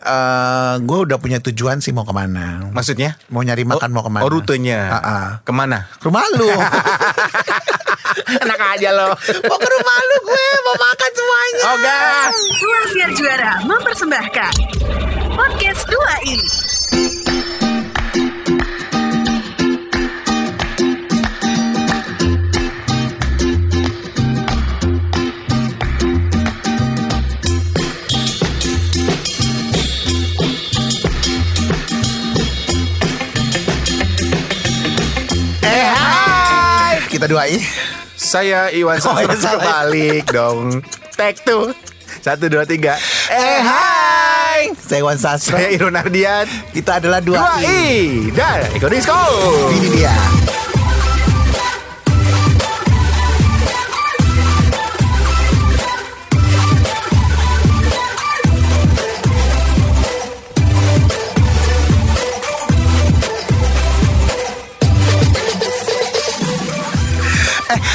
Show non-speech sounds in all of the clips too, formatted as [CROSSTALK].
eh gue udah punya tujuan sih mau ke mana. Maksudnya? Mau nyari makan mau ke mana? Oh rutenya. Ah, ah. Ke mana? Ke rumah lu. [LAUGHS] Enak aja lo. mau ke rumah lu gue mau makan semuanya. Oh enggak. Ruang Siar Juara mempersembahkan Podcast 2i Eh hai. Kita doain. Saya Iwan Oh, iya, Sastro balik dong. Tag tuh. Satu dua tiga. Eh hai. Saya Wan Sastro. Saya Irwan Ardian. Kita adalah dua, Dua I dan Eko Disco. Ini dia.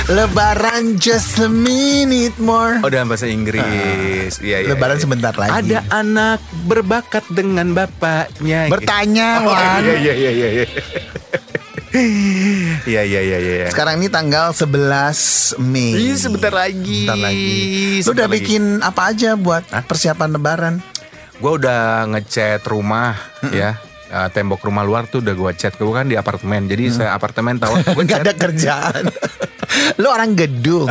Lebaran just a minute more. Oh dalam bahasa Inggris. Iya iya. Lebaran iya. sebentar lagi. Ada anak berbakat dengan bapaknya. Bertanya, Oh, Wan. Iya iya iya iya. iya. [LAUGHS] Iya iya iya iya. Sekarang ini tanggal 11 Mei. Ih, sebentar lagi. Sebentar lagi. Lu Sebentar udah lagi. bikin apa aja buat persiapan lebaran? Gue udah ngecat rumah ya. Eh, tembok rumah luar tuh udah gue cat gue kan di apartemen jadi saya apartemen tahu gue [LAUGHS] Gak ada kerjaan. [LAUGHS] Lu orang gedung.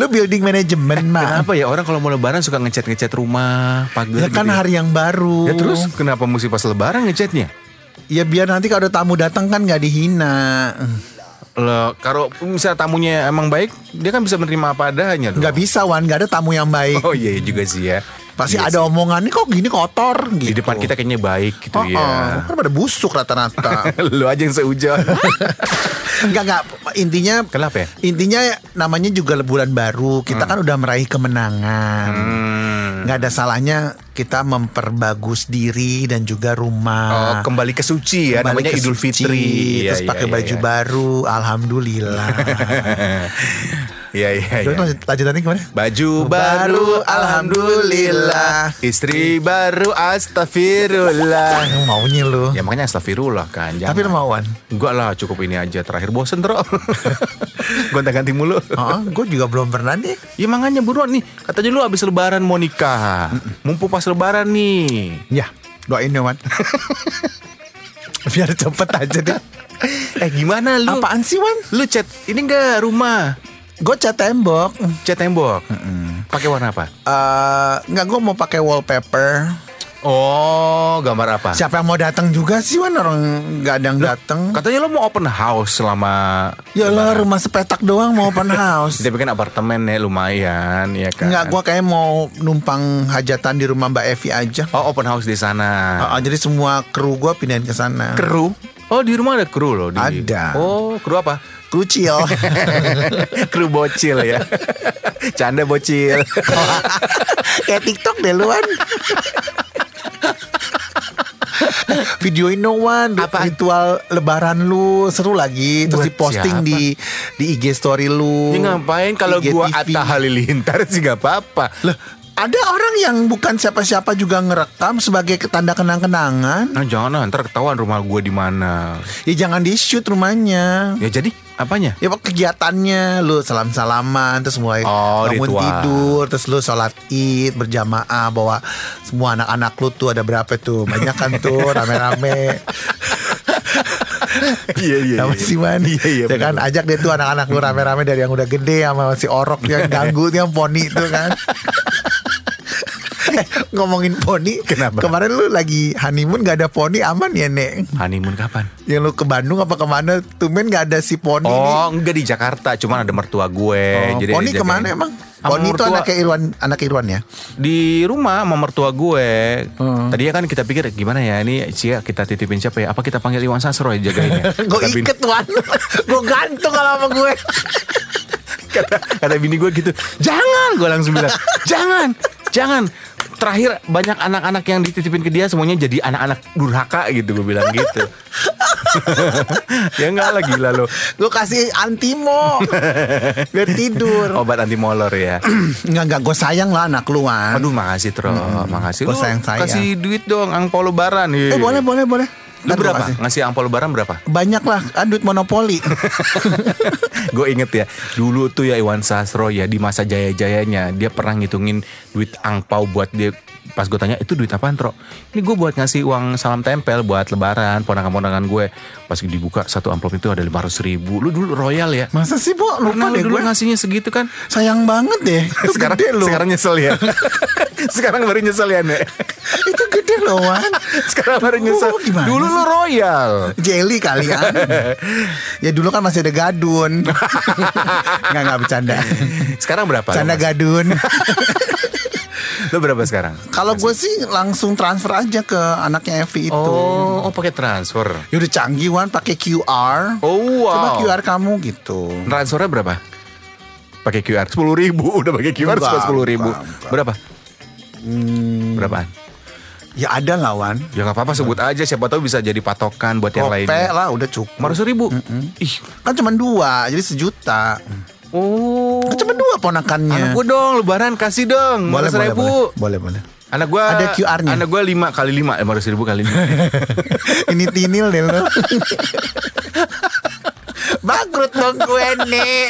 Lu building manajemen mah. Kenapa ya orang kalau mau lebaran suka ngecat ngecat rumah pagar Ya kan gitu hari yang baru. Ya terus kenapa mesti pas lebaran ngecatnya? Ya biar nanti kalau ada tamu datang kan nggak dihina. Lo kalau misalnya tamunya emang baik, dia kan bisa menerima apa adanya dong. Nggak bisa Wan, nggak ada tamu yang baik. Oh iya iya juga sih ya. Pasti Iya ada sih. omongan nih kok gini kotor gitu. di depan kita kayaknya baik gitu Oh, ya. oh. kan pada busuk rata-rata. [LAUGHS] Lu aja yang seujon. [LAUGHS] Enggak enggak intinya Kenapa ya? Intinya namanya juga bulan baru. Kita kan udah meraih kemenangan. Hmm. Nggak ada salahnya kita memperbagus diri dan juga Oh, rumah. kembali ke suci ya, Kembali namanya Idul suci, Fitri. terus Iya, pakai iya, baju iya. baru, alhamdulillah. [LAUGHS] Iya iya Terus iya. lanjut- lanjutannya gimana? Baju Baru, baru, alhamdulillah. Istri baru, astagfirullah. Yang maunya lu. Ya makanya astagfirullah kan. Tapi jangan. lu mauan. Enggak lah, cukup ini aja. Terakhir bosen, Tro. [LAUGHS] Gonta-ganti mulu. Oh, gue juga belum pernah nih. Ya makanya buruan nih. Katanya lu abis lebaran mau nikah. Mumpung pas lebaran nih. Ya, doain ya, Wan. [LAUGHS] Biar cepet aja deh. Eh gimana lu? Apaan sih, Wan? Lu cat ini enggak rumah? Gue cat tembok. Cat tembok. Pakai warna apa? Eh, nggak gue mau pakai wallpaper. Oh, gambar apa? Siapa yang mau datang juga sih Wan orang nggak ada yang datang. Katanya lu mau open house selama Ya lah rumah sepetak doang mau open [LAUGHS] house. Tapi kan apartemen ya lumayan ya kan. Nggak gue kayak mau numpang hajatan di rumah Mbak Evi aja. Oh, open house di sana. Ah, jadi semua kru gue pindahin ke sana. Kru? Oh, di rumah ada kru loh di. Ada. Oh, kru apa? Krucil. [LAUGHS] kru bocil ya. Canda bocil. [LAUGHS] kayak TikTok deh lu Wan. Videoin dong Wan Apa? Ritual lebaran lu Seru lagi Terus Buat diposting siapa? di di IG story lu Ini ngapain kalau gua. Atta Halilintar sih gak apa-apa. Lah, ada orang yang bukan siapa-siapa juga ngerekam sebagai tanda kenang-kenangan. Nah, jangan ah, ntar ketahuan rumah gua di mana. Ya jangan di shoot rumahnya. Ya jadi apanya? Ya kegiatannya lu salam-salaman terus mulai Oh, bangun ritual. tidur terus lu sholat id berjamaah bawa semua anak-anak lu tuh ada berapa tuh banyak kan tuh [LAUGHS] rame-rame Iya iya. sama si Man Iya iya. ya kan ajak deh tuh anak-anak lu rame-rame dari yang udah gede sama si orok yang ganggu yang poni tuh kan [LAUGHS] [LAUGHS] ngomongin poni Kenapa? kemarin lu lagi honeymoon gak ada poni aman ya nek Honeymoon kapan? yang lu ke Bandung apa ke mana tumen gak ada si poni nih. Oh, enggak di Jakarta, cuman ada mertua gue. Oh, jadi Poni ke mana emang? Poni itu anaknya Irwan, anak Irwan ya? di rumah sama mertua gue. Hmm. Tadinya kan kita pikir gimana ya ini Cia kita titipin siapa ya? Apa kita panggil Iwan Sastro ya jagainnya? [LAUGHS] Gue iket Wan, gue gantung kalau sama gue. [LAUGHS] kata, kata bini gue gitu. Jangan, gue langsung bilang jangan, jangan. Terakhir banyak anak-anak yang dititipin ke dia semuanya jadi anak-anak durhaka gitu gue bilang gitu. [LAUGHS] ya enggak lah gila lo. Gue kasih antimo biar tidur. Obat anti molor ya. [CLEARS THROAT] Enggak enggak gue sayang lah anak lu. Aduh makasih Tro, makasih. Gua Lu sayang-sayang. Kasih duit dong angpau lebaran. Eh boleh boleh boleh. Lu Ntar berapa? Ngasih angpau lebaran berapa? Banyak lah, kan duit monopoli. [LAUGHS] gue inget ya dulu tuh ya Iwan Sastro ya di masa jaya-jayanya dia pernah ngitungin duit angpau buat dia pas gue tanya itu duit apaan Tro? Ini gue buat ngasih uang salam tempel buat lebaran ponakan-ponakan gue pas dibuka satu amplop itu ada 500 ribu lu dulu royal ya Masa sih, Bu? Lupa lu deh dulu gue. ngasihnya segitu kan Sayang banget deh. Sekarang gede loh. sekarang nyesel ya [LAUGHS] sekarang baru nyesel ya Nek Wan. [LAUGHS] sekarang baru nyesel Oh, gimana dulu lu royal Jelly kalian. [LAUGHS] ya dulu kan masih ada gadun. [LAUGHS] Enggak enggak bercanda. sekarang berapa Canda Mas? gadun. lu berapa sekarang Kalau gue sih langsung transfer aja ke anaknya Evi itu. oh oh pakai transfer Ya udah canggih Wan pakai QR. oh wow Coba QR kamu gitu. Transfernya berapa? Pakai QR sepuluh ribu udah pakai QR sepuluh ribu enggak, enggak. berapa? Hmm, Berapaan? Ya ada lah Wan. Ya nggak apa-apa sebut aja siapa tahu bisa jadi patokan buat yang Gope lainnya. lah udah cukup. Lima ratus ribu. Ih, Kan cuma dua, jadi sejuta. oh. Kan cuma dua ponakannya. Anak gue dong, lebaran kasih dong. boleh, Boleh, boleh, ribu. boleh, boleh, boleh. Anak gue Ada QR-nya. Anak gue lima kali lima, lima ratus ribu kali lima. [LAUGHS] Ini tinil deh lo. [LAUGHS] Bangkrut dong gue nih.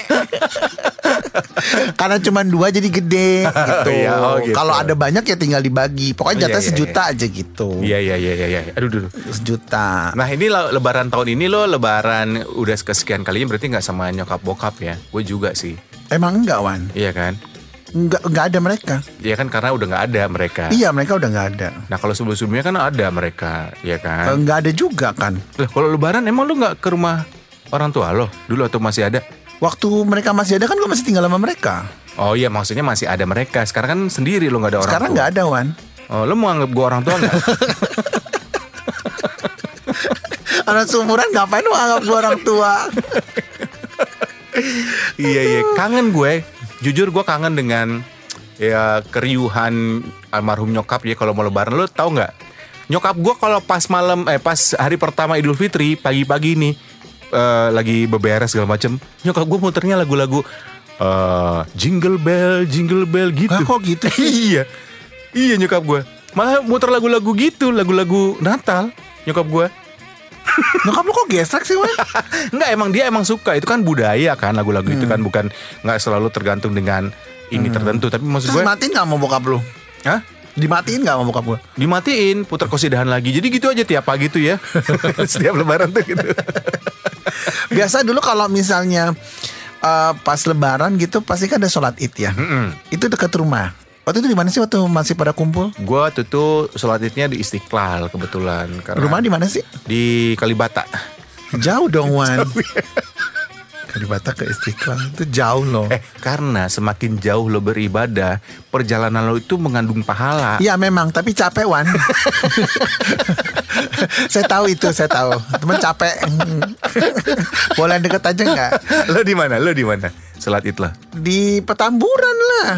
Karena cuma dua jadi gede gitu. Iya, oh gitu. Kalau ada banyak ya tinggal dibagi. Oh, Pokoknya iya, jatah iya, sejuta aja gitu. Iya iya iya iya. iya. Aduh dulu. Sejuta. Nah ini lo- lebaran tahun ini lo lebaran udah kesekian kalinya berarti nggak sama nyokap bokap ya? Gue juga sih. Emang enggak Wan? Iya kan? Enggak enggak ada mereka. Iya kan karena udah nggak ada mereka. Iya mereka udah enggak ada. Nah kalau sebelum-sebelumnya kan ada mereka, ya kan? Enggak ada juga kan. Lah kalau lebaran emang lu nggak ke rumah orang tua lo dulu atau masih ada? Waktu mereka masih ada kan gue masih tinggal sama mereka. Oh iya maksudnya masih ada mereka. Sekarang kan sendiri lo nggak ada orang Sekarang nggak ada Wan. Oh lo mau anggap gue orang tua nggak? [LAUGHS] Anak seumuran ngapain lu anggap gue orang tua? iya iya kangen gue. Jujur gue kangen dengan ya keriuhan almarhum nyokap ya kalau mau lebaran lo tau nggak? Nyokap gue kalau pas malam eh pas hari pertama Idul Fitri pagi-pagi nih eh, lagi beberes segala macem nyokap gue muternya lagu-lagu eh, jingle bell jingle bell gitu. Hah, kok gitu [LAUGHS] iya. Iya nyokap gue. Malah muter lagu-lagu gitu, lagu-lagu Natal nyokap gue. [LAUGHS] Nyokap lu kok gesrek sih Wan? [LAUGHS] Enggak emang dia emang suka itu kan budaya kan lagu-lagu itu kan bukan nggak selalu tergantung dengan ini tertentu tapi maksud Terus gue matiin gak mau bokap lu? Hah? Dimatiin gak mau bokap gue? dimatiin putar kosidahan lagi jadi gitu aja tiap pagi tuh ya setiap lebaran tuh gitu [LAUGHS] Biasa dulu kalau misalnya eh, pas lebaran gitu pasti kan ada sholat id ya. Mm-mm. Itu dekat rumah. Waktu itu di mana sih waktu masih pada kumpul? gue tuh tuh sholat idnya di Istiqlal kebetulan karena Rumah di mana sih? di Kalibata Jauh dong Wan. [LAUGHS] Kalibata ke Istiqlal itu jauh loh. eh karena semakin jauh lo beribadah perjalanan lo itu mengandung pahala Iya memang, tapi capek Wan. [LAUGHS] [LAUGHS] saya tahu itu, saya tahu. Temen capek. [LAUGHS] Boleh deket aja nggak? lo di mana lo di mana sholat id lo Di Petamburan lah.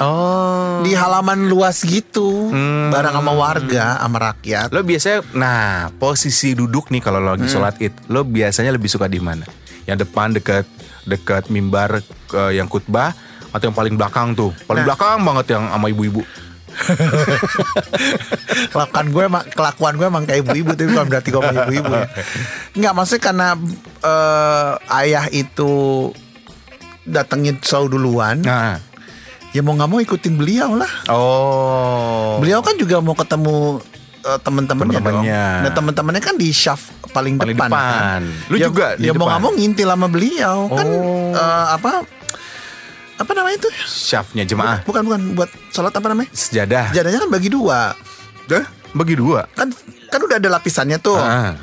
oh Di halaman luas gitu. Hmm. Bareng sama warga, sama rakyat. Lo biasanya, nah posisi duduk nih kalau lo lagi sholat id, lo biasanya lebih suka di mana? Yang depan dekat dekat mimbar eh, yang khutbah atau yang paling belakang tuh? Paling Nah. belakang banget yang sama ibu-ibu. [LAUGHS] Kelakuan gue emang, kelakuan gue emang kayak ibu-ibu tapi bukan berarti gue ibu-ibu ya. Enggak, maksudnya karena eh, ayah itu datengin selalu duluan, Nah, ya mau nggak mau ikutin beliau lah. oh, Beliau kan juga mau ketemu eh, temen-temennya dong. Temen-temennya. Dan temen-temennya kan di shaft paling, Paling depan. depan. kan. Lu ya, juga di Ya mau depan? nggak mau ngintil sama beliau kan Oh. eh, apa apa namanya itu? syafnya jemaah Bukan bukan buat sholat apa namanya? sejadah. Jadanya kan bagi dua. Dah, bagi dua. Kan kan udah ada lapisannya tuh. Ah,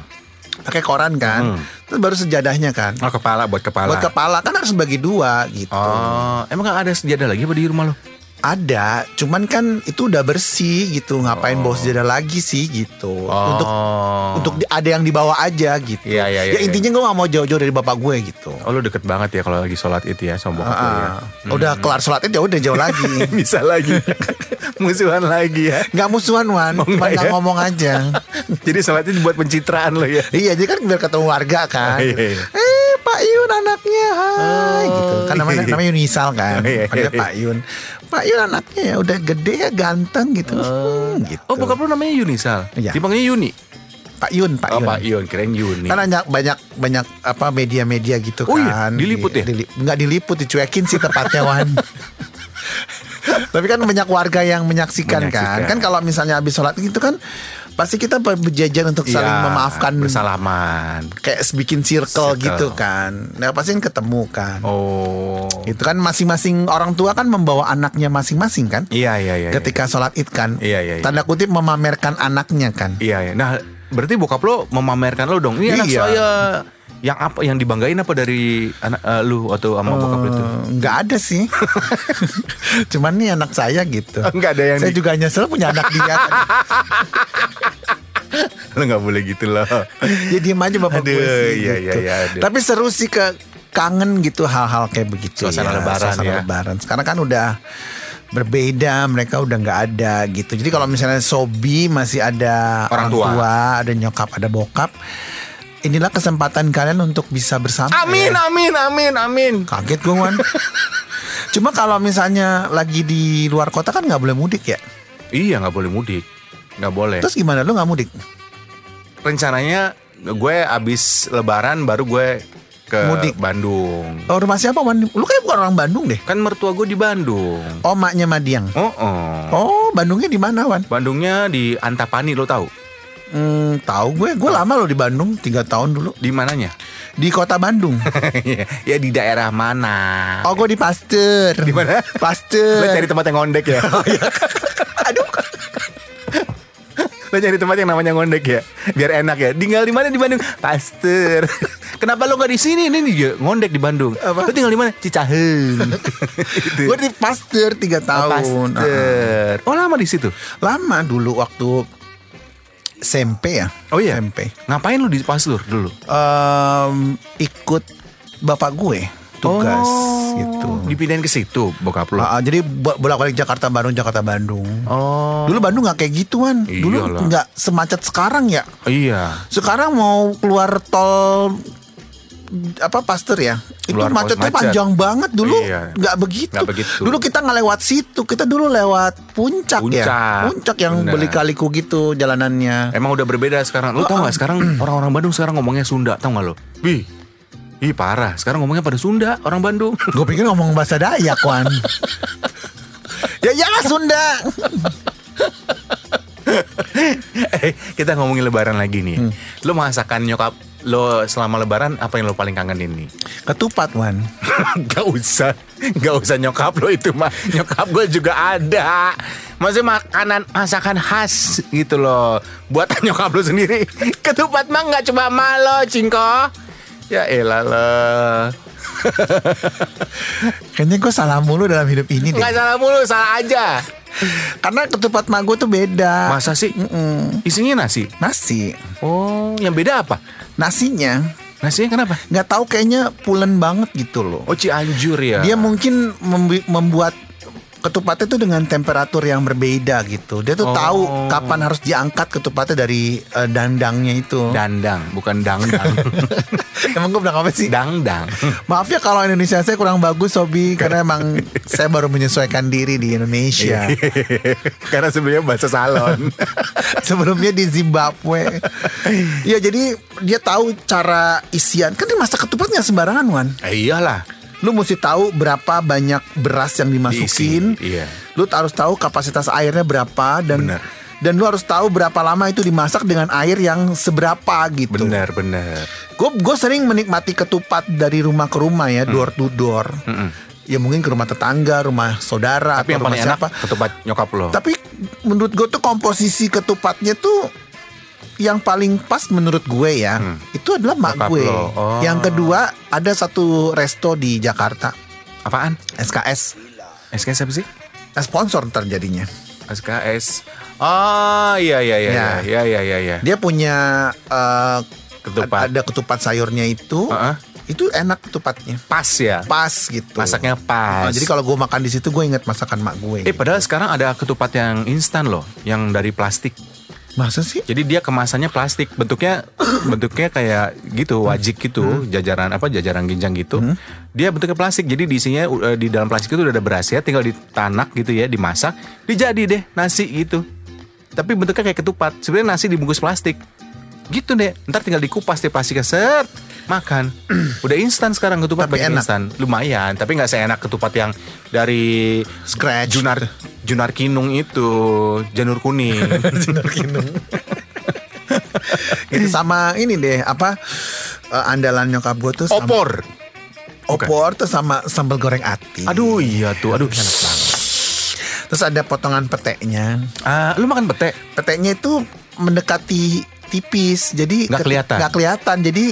Pakai koran kan. Hmm. Terus baru sejadahnya kan. oh kepala buat kepala. Buat kepala kan harus bagi dua gitu. Oh, emang gak ada sejadah lagi di rumah lo? Ada, cuman kan itu udah bersih gitu. Ngapain bawa sejadah lagi sih gitu. Untuk Oh. untuk di- ada yang dibawa aja gitu. Iya, iya, iya, ya intinya gue gak mau jauh-jauh dari bapak gue gitu. Oh lu deket banget ya kalau lagi sholat itu ya sama bokap lu ya. Ah, Udah kelar sholat itu ya udah jauh lagi. [LAUGHS] Bisa lagi. [LAUGHS] Musuhan lagi ya. Nggak musuhan Wan, Oh, cuma ya? ngomong aja. [LAUGHS] Jadi sholatnya buat pencitraan lo ya. iya, jadi kan biar ketemu warga kan. Oh, iya, iya. Eh, Pak Yun anaknya, hai Oh, gitu. Kan namanya iya. namanya Yunisal kan. Oh, iya, Panggil iya. Pak Yun. Pak Yun anaknya ya udah gede ya ganteng gitu. Hmm, gitu. Oh bokap lu namanya Yunisal. Iya. Dipanggilnya Yuni. Pak Yun, Pak Oh Yun. Pak Yun keren Yuni. Kan banyak banyak banyak apa media-media gitu Oh iya, kan. diliput ya? Dili- nggak diliput, dicuekin sih tepatnya Wan. [LAUGHS] Tapi kan banyak warga yang menyaksikan, kan. Menyaksikan. Kan kalau misalnya habis sholat gitu kan pasti kita berjajar untuk saling Iya, memaafkan Bersalaman. kayak bikin circle, Circle. gitu kan. Nah, pasti kan ketemu kan. Oh. Itu kan masing-masing orang tua kan membawa anaknya masing-masing kan. Iya iya iya. Ketika sholat id kan. Iya, iya, iya. Tanda kutip memamerkan anaknya kan. Iya iya. Nah berarti bokap lo memamerkan lo dong. Ini anak Iya. saya yang apa yang dibanggain apa dari anak eh, lu atau sama bokap lu itu? Eh, Nggak ada sih. [LAUGHS] Cuman nih anak saya gitu. Nggak ada yang Saya di- juga nyesel punya anak dia. [LAUGHS] Lo nggak boleh gitu loh. ya diem aja bapak Aduh, gue sih. iya, gitu. iya, iya, aduh. Tapi seru sih ke kangen gitu hal-hal kayak begitu Suasana ya. lebaran Suasana ya. lebaran. Sekarang kan udah berbeda, mereka udah nggak ada gitu. Jadi kalau misalnya Sobi masih ada Orang tua. ada nyokap, ada bokap. Inilah kesempatan kalian untuk bisa bersama. Amin ya. amin amin amin. Kaget gue Wan. [LAUGHS] Cuma kalau misalnya lagi di luar kota kan nggak boleh mudik ya. Iya nggak boleh mudik. Nggak boleh. Terus gimana lu nggak mudik? rencananya gue abis lebaran baru gue ke Mudik. Bandung. Oh rumah siapa Wan? Lu kayak bukan orang Bandung deh. Kan mertua gue di Bandung. Oh maknya Madiang. Oh, oh. Oh Bandungnya di mana Wan? Bandungnya di Antapani lo tahu? Hmm, tahu gue. Gue lama loh di Bandung, tiga tahun dulu Di mananya? di kota Bandung. [LAUGHS] ya di daerah mana? Oh gue di Pasteur. Di mana? Pasteur. Lo cari tempat yang ngondek ya? [LAUGHS] Aduh. Lo cari tempat yang namanya ngondek ya? Biar enak ya. Tinggal di mana di Bandung? Pasteur. [LAUGHS] Kenapa lo nggak di sini? Ini dia ngondek di Bandung. Apa? Lo tinggal di mana? Cicahem. Itu. Gue di Pasteur tiga Oh, tahun. Ah, Pasteur. Oh lama di situ. Lama dulu waktu SMP ya. Oh iya? SMP. Ngapain lu di Pasteur dulu? Em, ikut bapak gue tugas Oh, gitu. Dipindahin ke situ bokap lu. Ah, jadi bo- bolak-balik Jakarta Bandung Jakarta Bandung. Oh. Dulu Bandung nggak kayak gituan. Dulu nggak semacet sekarang ya. Iya. Sekarang mau keluar tol apa Pasteur ya? Itu Keluar macetnya macet. panjang banget dulu. Iya. nggak begitu. Nggak begitu. Dulu kita nggak lewat situ. Kita dulu lewat puncak, ya. Puncak. Puncak yang Benar. beli-kaliku gitu jalanannya. Emang udah berbeda sekarang. Lu tau gak sekarang [CLEARS THROAT] orang-orang Bandung sekarang ngomongnya Sunda, tau gak lo? Wih, Ih parah, sekarang ngomongnya pada Sunda orang Bandung. [LAUGHS] Gue pikir ngomong bahasa Dayak, Wan. [LAUGHS] ya iyalah Sunda. eh, kita ngomongin lebaran lagi nih. Hmm. Lo masakan nyokap lo selama lebaran apa yang lo paling kangenin nih? Ketupat, Wan. [LAUGHS] gak usah, gak usah nyokap lo itu mah. Nyokap gue juga ada. Maksudnya makanan masakan khas gitu loh. Buatan [LAUGHS] nyokap lo sendiri. Ketupat mah nggak cuma malo, cingko. Ya elah lo. [LAUGHS] Kayaknya gue salah mulu dalam hidup ini deh. Nggak salah mulu, salah aja. Karena ketupat mak gue tuh beda. Masa sih? Mm-mm. Isinya nasi. Nasi. Oh, yang beda apa? Nasinya Nasinya kenapa? nggak tahu kayaknya pulen banget gitu loh. Oh, Cianjur ya. Dia mungkin membuat ketupatnya tuh dengan temperatur yang berbeda gitu. Dia tuh Oh. tahu kapan harus diangkat ketupatnya dari eh, dandangnya itu. dandang, bukan dangdang. [LAUGHS] Emang gue bilang apa sih? Dangdang. Maaf ya kalau Indonesia saya kurang bagus Sobi Karena emang saya baru menyesuaikan diri di Indonesia [LAUGHS] Karena sebelumnya bahasa salon. [LAUGHS] Sebelumnya di Zimbabwe Ya jadi dia tahu cara isian Kan dia masak ketupat nggak sembarangan Wan eh, iyalah. Lu mesti tahu berapa banyak beras yang dimasukin Diisi, iya. Lu harus tahu kapasitas airnya berapa Dan Bener. dan lu harus tahu berapa lama itu dimasak dengan air yang seberapa gitu Bener, bener. Gue gue sering menikmati ketupat dari rumah ke rumah ya, Hmm. door to door. Ya mungkin ke rumah tetangga, rumah saudara Tapi atau yang rumah paling enak siapa. ketupat nyokap lo. Tapi menurut gue tuh komposisi ketupatnya tuh yang paling pas menurut gue ya, itu adalah mak gue. lo. Oh. Yang kedua ada satu resto di Jakarta, Apaan? SKS. SKS apa sih? sponsor ntar jadinya. SKS. Oh iya iya iya Ya. iya iya iya iya. Dia punya eh, Ketupat. ada ketupat sayurnya itu. Heeh. Itu enak ketupatnya. Pas ya. Pas gitu. Masaknya pas. Oh, jadi kalau gue makan di situ gue inget masakan mak gue. Eh padahal sekarang ada ketupat yang instan loh, yang dari plastik. Masa sih? Jadi dia kemasannya plastik, bentuknya [COUGHS] bentuknya kayak gitu, wajik gitu, jajaran apa jajaran ginjang gitu. Dia bentuknya plastik. Jadi di isinya uh, di dalam plastik itu udah ada berasnya, tinggal ditanak gitu ya, dimasak, dijadi deh nasi gitu. Tapi bentuknya kayak ketupat. Sebenarnya nasi dibungkus plastik. Gitu deh. Ntar tinggal dikupas deh plastiknya set makan. [COUGHS] udah instan sekarang ketupat Tapi enak. instan. Lumayan, tapi nggak seenak ketupat yang dari Scratch. Junar Junar Kinung itu, janur kuning. [LAUGHS] Sinar Kinung. [LAUGHS] itu sama ini deh apa eh, andalan nyokap gue tuh sama, Opor. opor tuh sama sambal goreng ati. Aduh iya tuh, aduh enak banget. Terus ada potongan peteknya. Ah, lu makan pete? Peteknya itu mendekati tipis, jadi Nggak kelihatan. nggak kelihatan. Jadi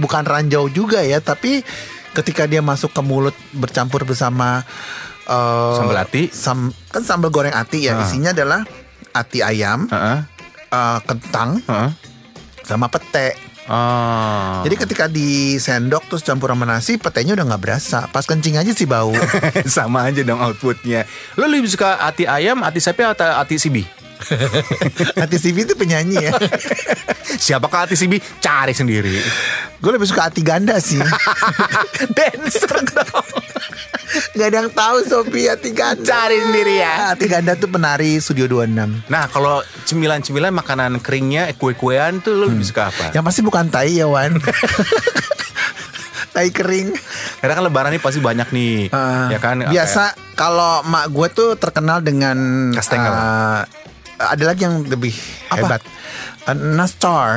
bukan ranjau juga ya, tapi ketika dia masuk ke mulut bercampur bersama eh, Sambal ati? sam- kan sambal goreng ati ya, Ah. isinya adalah ati ayam, Heeh. eh, kentang, Heeh. sama pete. Ah. Jadi ketika di sendok terus campur sama nasi, petenya udah nggak berasa. Pas kencing aja sih bau. [LAUGHS] sama aja dong outputnya. Lu lebih suka ati ayam, ati sapi atau ati sibi? [LAUGHS] Hati Sivi itu penyanyi ya. [LAUGHS] Siapakah ati sibi? Cari sendiri. Gue lebih suka hati ganda sih. [LAUGHS] Dancer dong. Gak ada yang tahu Sophie hati ganda. Cari sendiri ya. Hati ganda tuh penari Studio 26. Nah kalau cemilan-cemilan makanan keringnya, kue-kuean tuh lu lebih suka apa? Yang pasti bukan tai ya Wan. tai kering. Karena kan lebaran ini pasti banyak nih, Eh, ya kan? Biasa kalau mak gue tuh terkenal dengan Kastengel. eh, ada lagi yang lebih Apa? hebat. Eh, Nastar.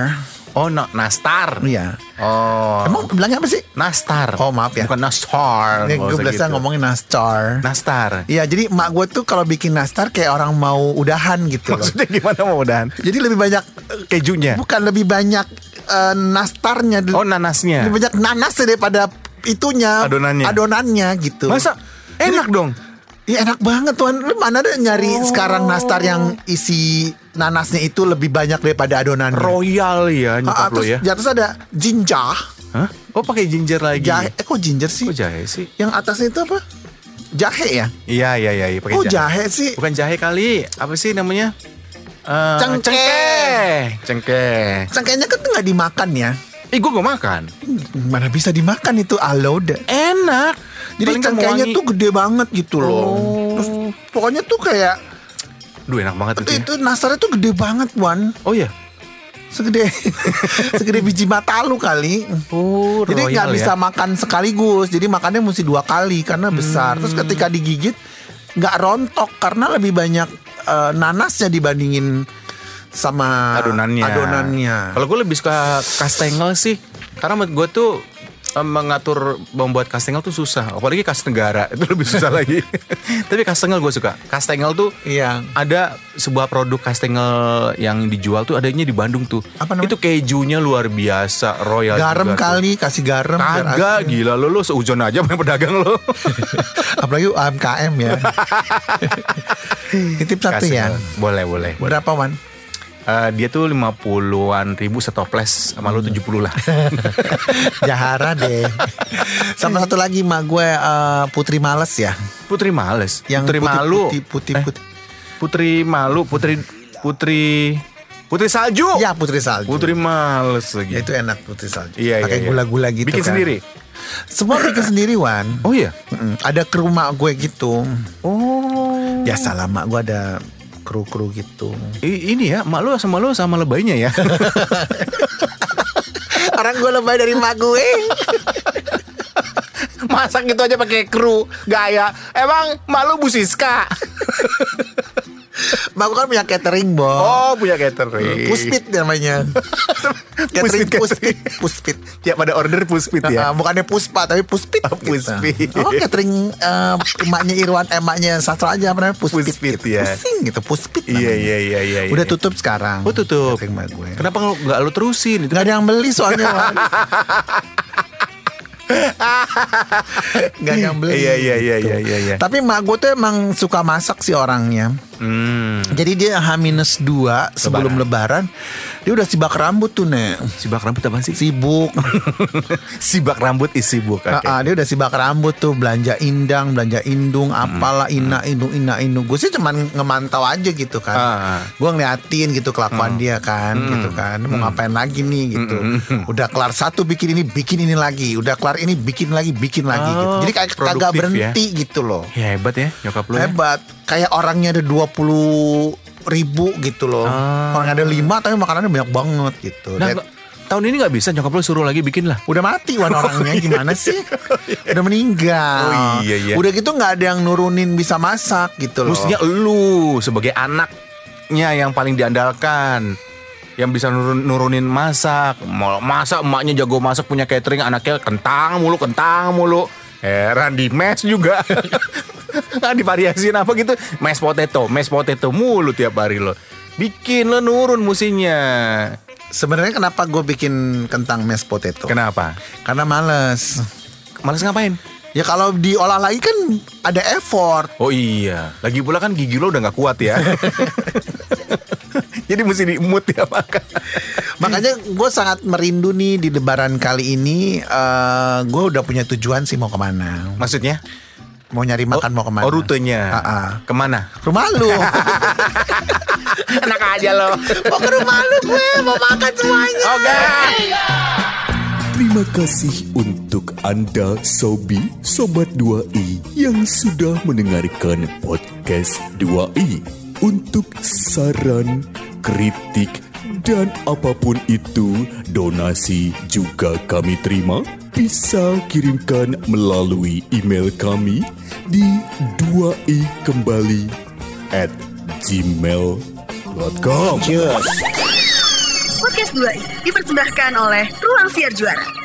Oh, no, nastar. Iya. Oh, Emang bilangnya apa sih? nastar. Oh, maaf ya. Bukan nastar. Gue nggak usah biasa gitu. ngomongin Nastar. nastar. Iya, jadi mak gue tuh kalau bikin nastar kayak orang mau udahan gitu loh. Maksudnya gimana mau dan Jadi lebih banyak eh, kejunya? bukan lebih banyak eh, nastarnya, Oh, nanasnya. lebih banyak nanasnya daripada itunya Adonannya. adonannya gitu. Masa enak dong? Iya enak banget tuan. Lu mana ada nyari sekarang nastar yang isi nanasnya itu lebih banyak daripada adonannya. Royal ya Ah, nyokap lo terus, ya. di atas ada jinja. Hah? Oh pakai ginger lagi. Jahe. Eh kok ginger sih? Kok jahe sih? Yang atasnya itu apa? Jahe ya? Iya iya iya, iya, pakai Kok jahe sih? Bukan jahe kali. Apa sih namanya? Eh, Cengkeh. Cengkeh. Cengkeh. Cengkehnya kan tuh nggak dimakan ya. Ih gue gak makan. Mana bisa dimakan itu allowed. Enak. Jadi kan cengkehnya tuh gede banget gitu loh. Oh. Terus pokoknya tuh kayak Duh enak banget itu. itu, ya. itu nastarnya tuh gede banget Wan. Oh iya. Segede [LAUGHS] segede biji mata lu kali. Oh, Jadi nggak bisa makan sekaligus. Jadi makannya mesti dua kali karena besar. Terus Hmm. ketika digigit nggak rontok karena lebih banyak eh, nanasnya dibandingin sama adonannya. Adonannya. Kalau gue lebih suka kastengel sih, karena menurut gue tuh mengatur membuat kastengel tuh susah, apalagi kas negara itu lebih susah [LAUGHS] lagi. Tapi kastengel gue suka. Kastengel tuh Iya. ada sebuah produk kastengel yang dijual tuh adanya di Bandung tuh. Apa namanya? Itu kejunya luar biasa, royal. Garam juga tuh. kali kasih garam. Kagak, gila lo lo seujon aja main pedagang lo. [LAUGHS] Apalagi UMKM ya. [LAUGHS] Titip satu ya. Boleh, boleh. Berapa Wan? Eh, dia tuh 50-an ribu setoples sama lu 70 lah. [LAUGHS] Jahara deh. Sama satu lagi mak gue eh, Putri Males ya. Putri males. Yang putri putih, malu. Putih putih Eh, putih. Putri malu, putri putri putri salju. Ya Putri Salju. Putri males lagi. Ya, itu enak Putri Salju. Iya, iya, Pakai iya. gula-gula gitu Bikin kan. sendiri. Semua bikin sendiri Wan. Oh iya. Mm-mm. Ada kru mak gue gitu. Oh. Ya salah mak gue ada kru-kru gitu. I- ini ya, mak lu sama lu sama lebaynya ya. [LAUGHS] Orang gue lebay dari mak gue. [LAUGHS] Masak gitu aja pakai kru gaya. Emang mak lu Bu Siska. [LAUGHS] mak kan punya catering bo. Oh, punya catering. Puspit namanya. [LAUGHS] catering Puspit, puspit. Tiap pada order puspit ya. Bukannya puspa tapi puspit. Oh, gitu. puspit. Oh catering eh, emaknya Irwan, emaknya Sastra aja apa namanya puspit. Puspit, gitu. ya. Pusing gitu puspit. Iya, iya, iya, iya. Udah iya. tutup sekarang. Oh, tutup. Gue. Kenapa nggak lu terusin? Itu Gak ada yang beli soalnya. Nggak yang beli. Iya, iya, iya, gitu. iya, iya, iya. Tapi mak gue tuh emang suka masak sih orangnya. Hmm. Jadi dia H-2 sebelum lebaran. Dia udah sibak rambut tuh, Nek. Sibak rambut apa sih? Sibuk. [LAUGHS] Sibak rambut is sibuk. Oke. Ah, ah, dia udah sibak rambut tuh belanja indang, belanja indung, apalah ina indung ina indung. Gue sih cuman ngemantau aja gitu kan. Ah. Gue ngeliatin gitu kelakuan dia kan, gitu kan. Mau ngapain lagi nih gitu. Udah kelar satu bikin ini, bikin ini lagi. Udah kelar ini, bikin lagi, bikin lagi Oh, gitu. Jadi kayak kagak ya. berhenti gitu loh. Ya hebat ya nyokap lu ya. Hebat. Kayak orangnya ada 20 ribu gitu loh. Ah. Orang ada lima tapi makanannya banyak banget gitu. Nah, Dan- tahun ini nggak bisa nyokap lu suruh lagi bikin lah. Udah mati wan orangnya gimana sih? [LAUGHS] Udah meninggal. Oh, iya, iya. Udah gitu nggak ada yang nurunin bisa masak gitu loh. Mestinya lu sebagai anaknya yang paling diandalkan yang bisa nurun, nurunin masak mau masak emaknya jago masak punya catering anaknya kentang mulu kentang mulu heran di mes juga [LAUGHS] [LAUGHS] divariasiin apa gitu mashed potato mashed potato mulu tiap hari lo bikin lo nurun musinya Sebenarnya kenapa gue bikin kentang mashed potato? kenapa Karena males. males ngapain Ya kalau diolah lagi kan ada effort. oh iya lagi pula kan gigi lo udah nggak kuat ya [LAUGHS] jadi mesti diemut ya makan Makanya gue sangat merindu nih di lebaran kali ini. eh gue udah punya tujuan sih mau ke mana. maksudnya Mau nyari makan mau ke mana. Oh rutenya Ah, ah. Ke mana? Rumah lu. [LAUGHS] Enak aja lo mau ke rumah lu gue mau makan semuanya. Oke Terima kasih untuk Anda Sobi Sobat 2i yang sudah mendengarkan podcast 2i. Untuk saran, kritik, dan apa pun itu, donasi juga kami terima. Bisa kirimkan melalui email kami di 2i kembali at gmail.com. Podcast 2 i dipersembahkan oleh Ruang Siar Juara.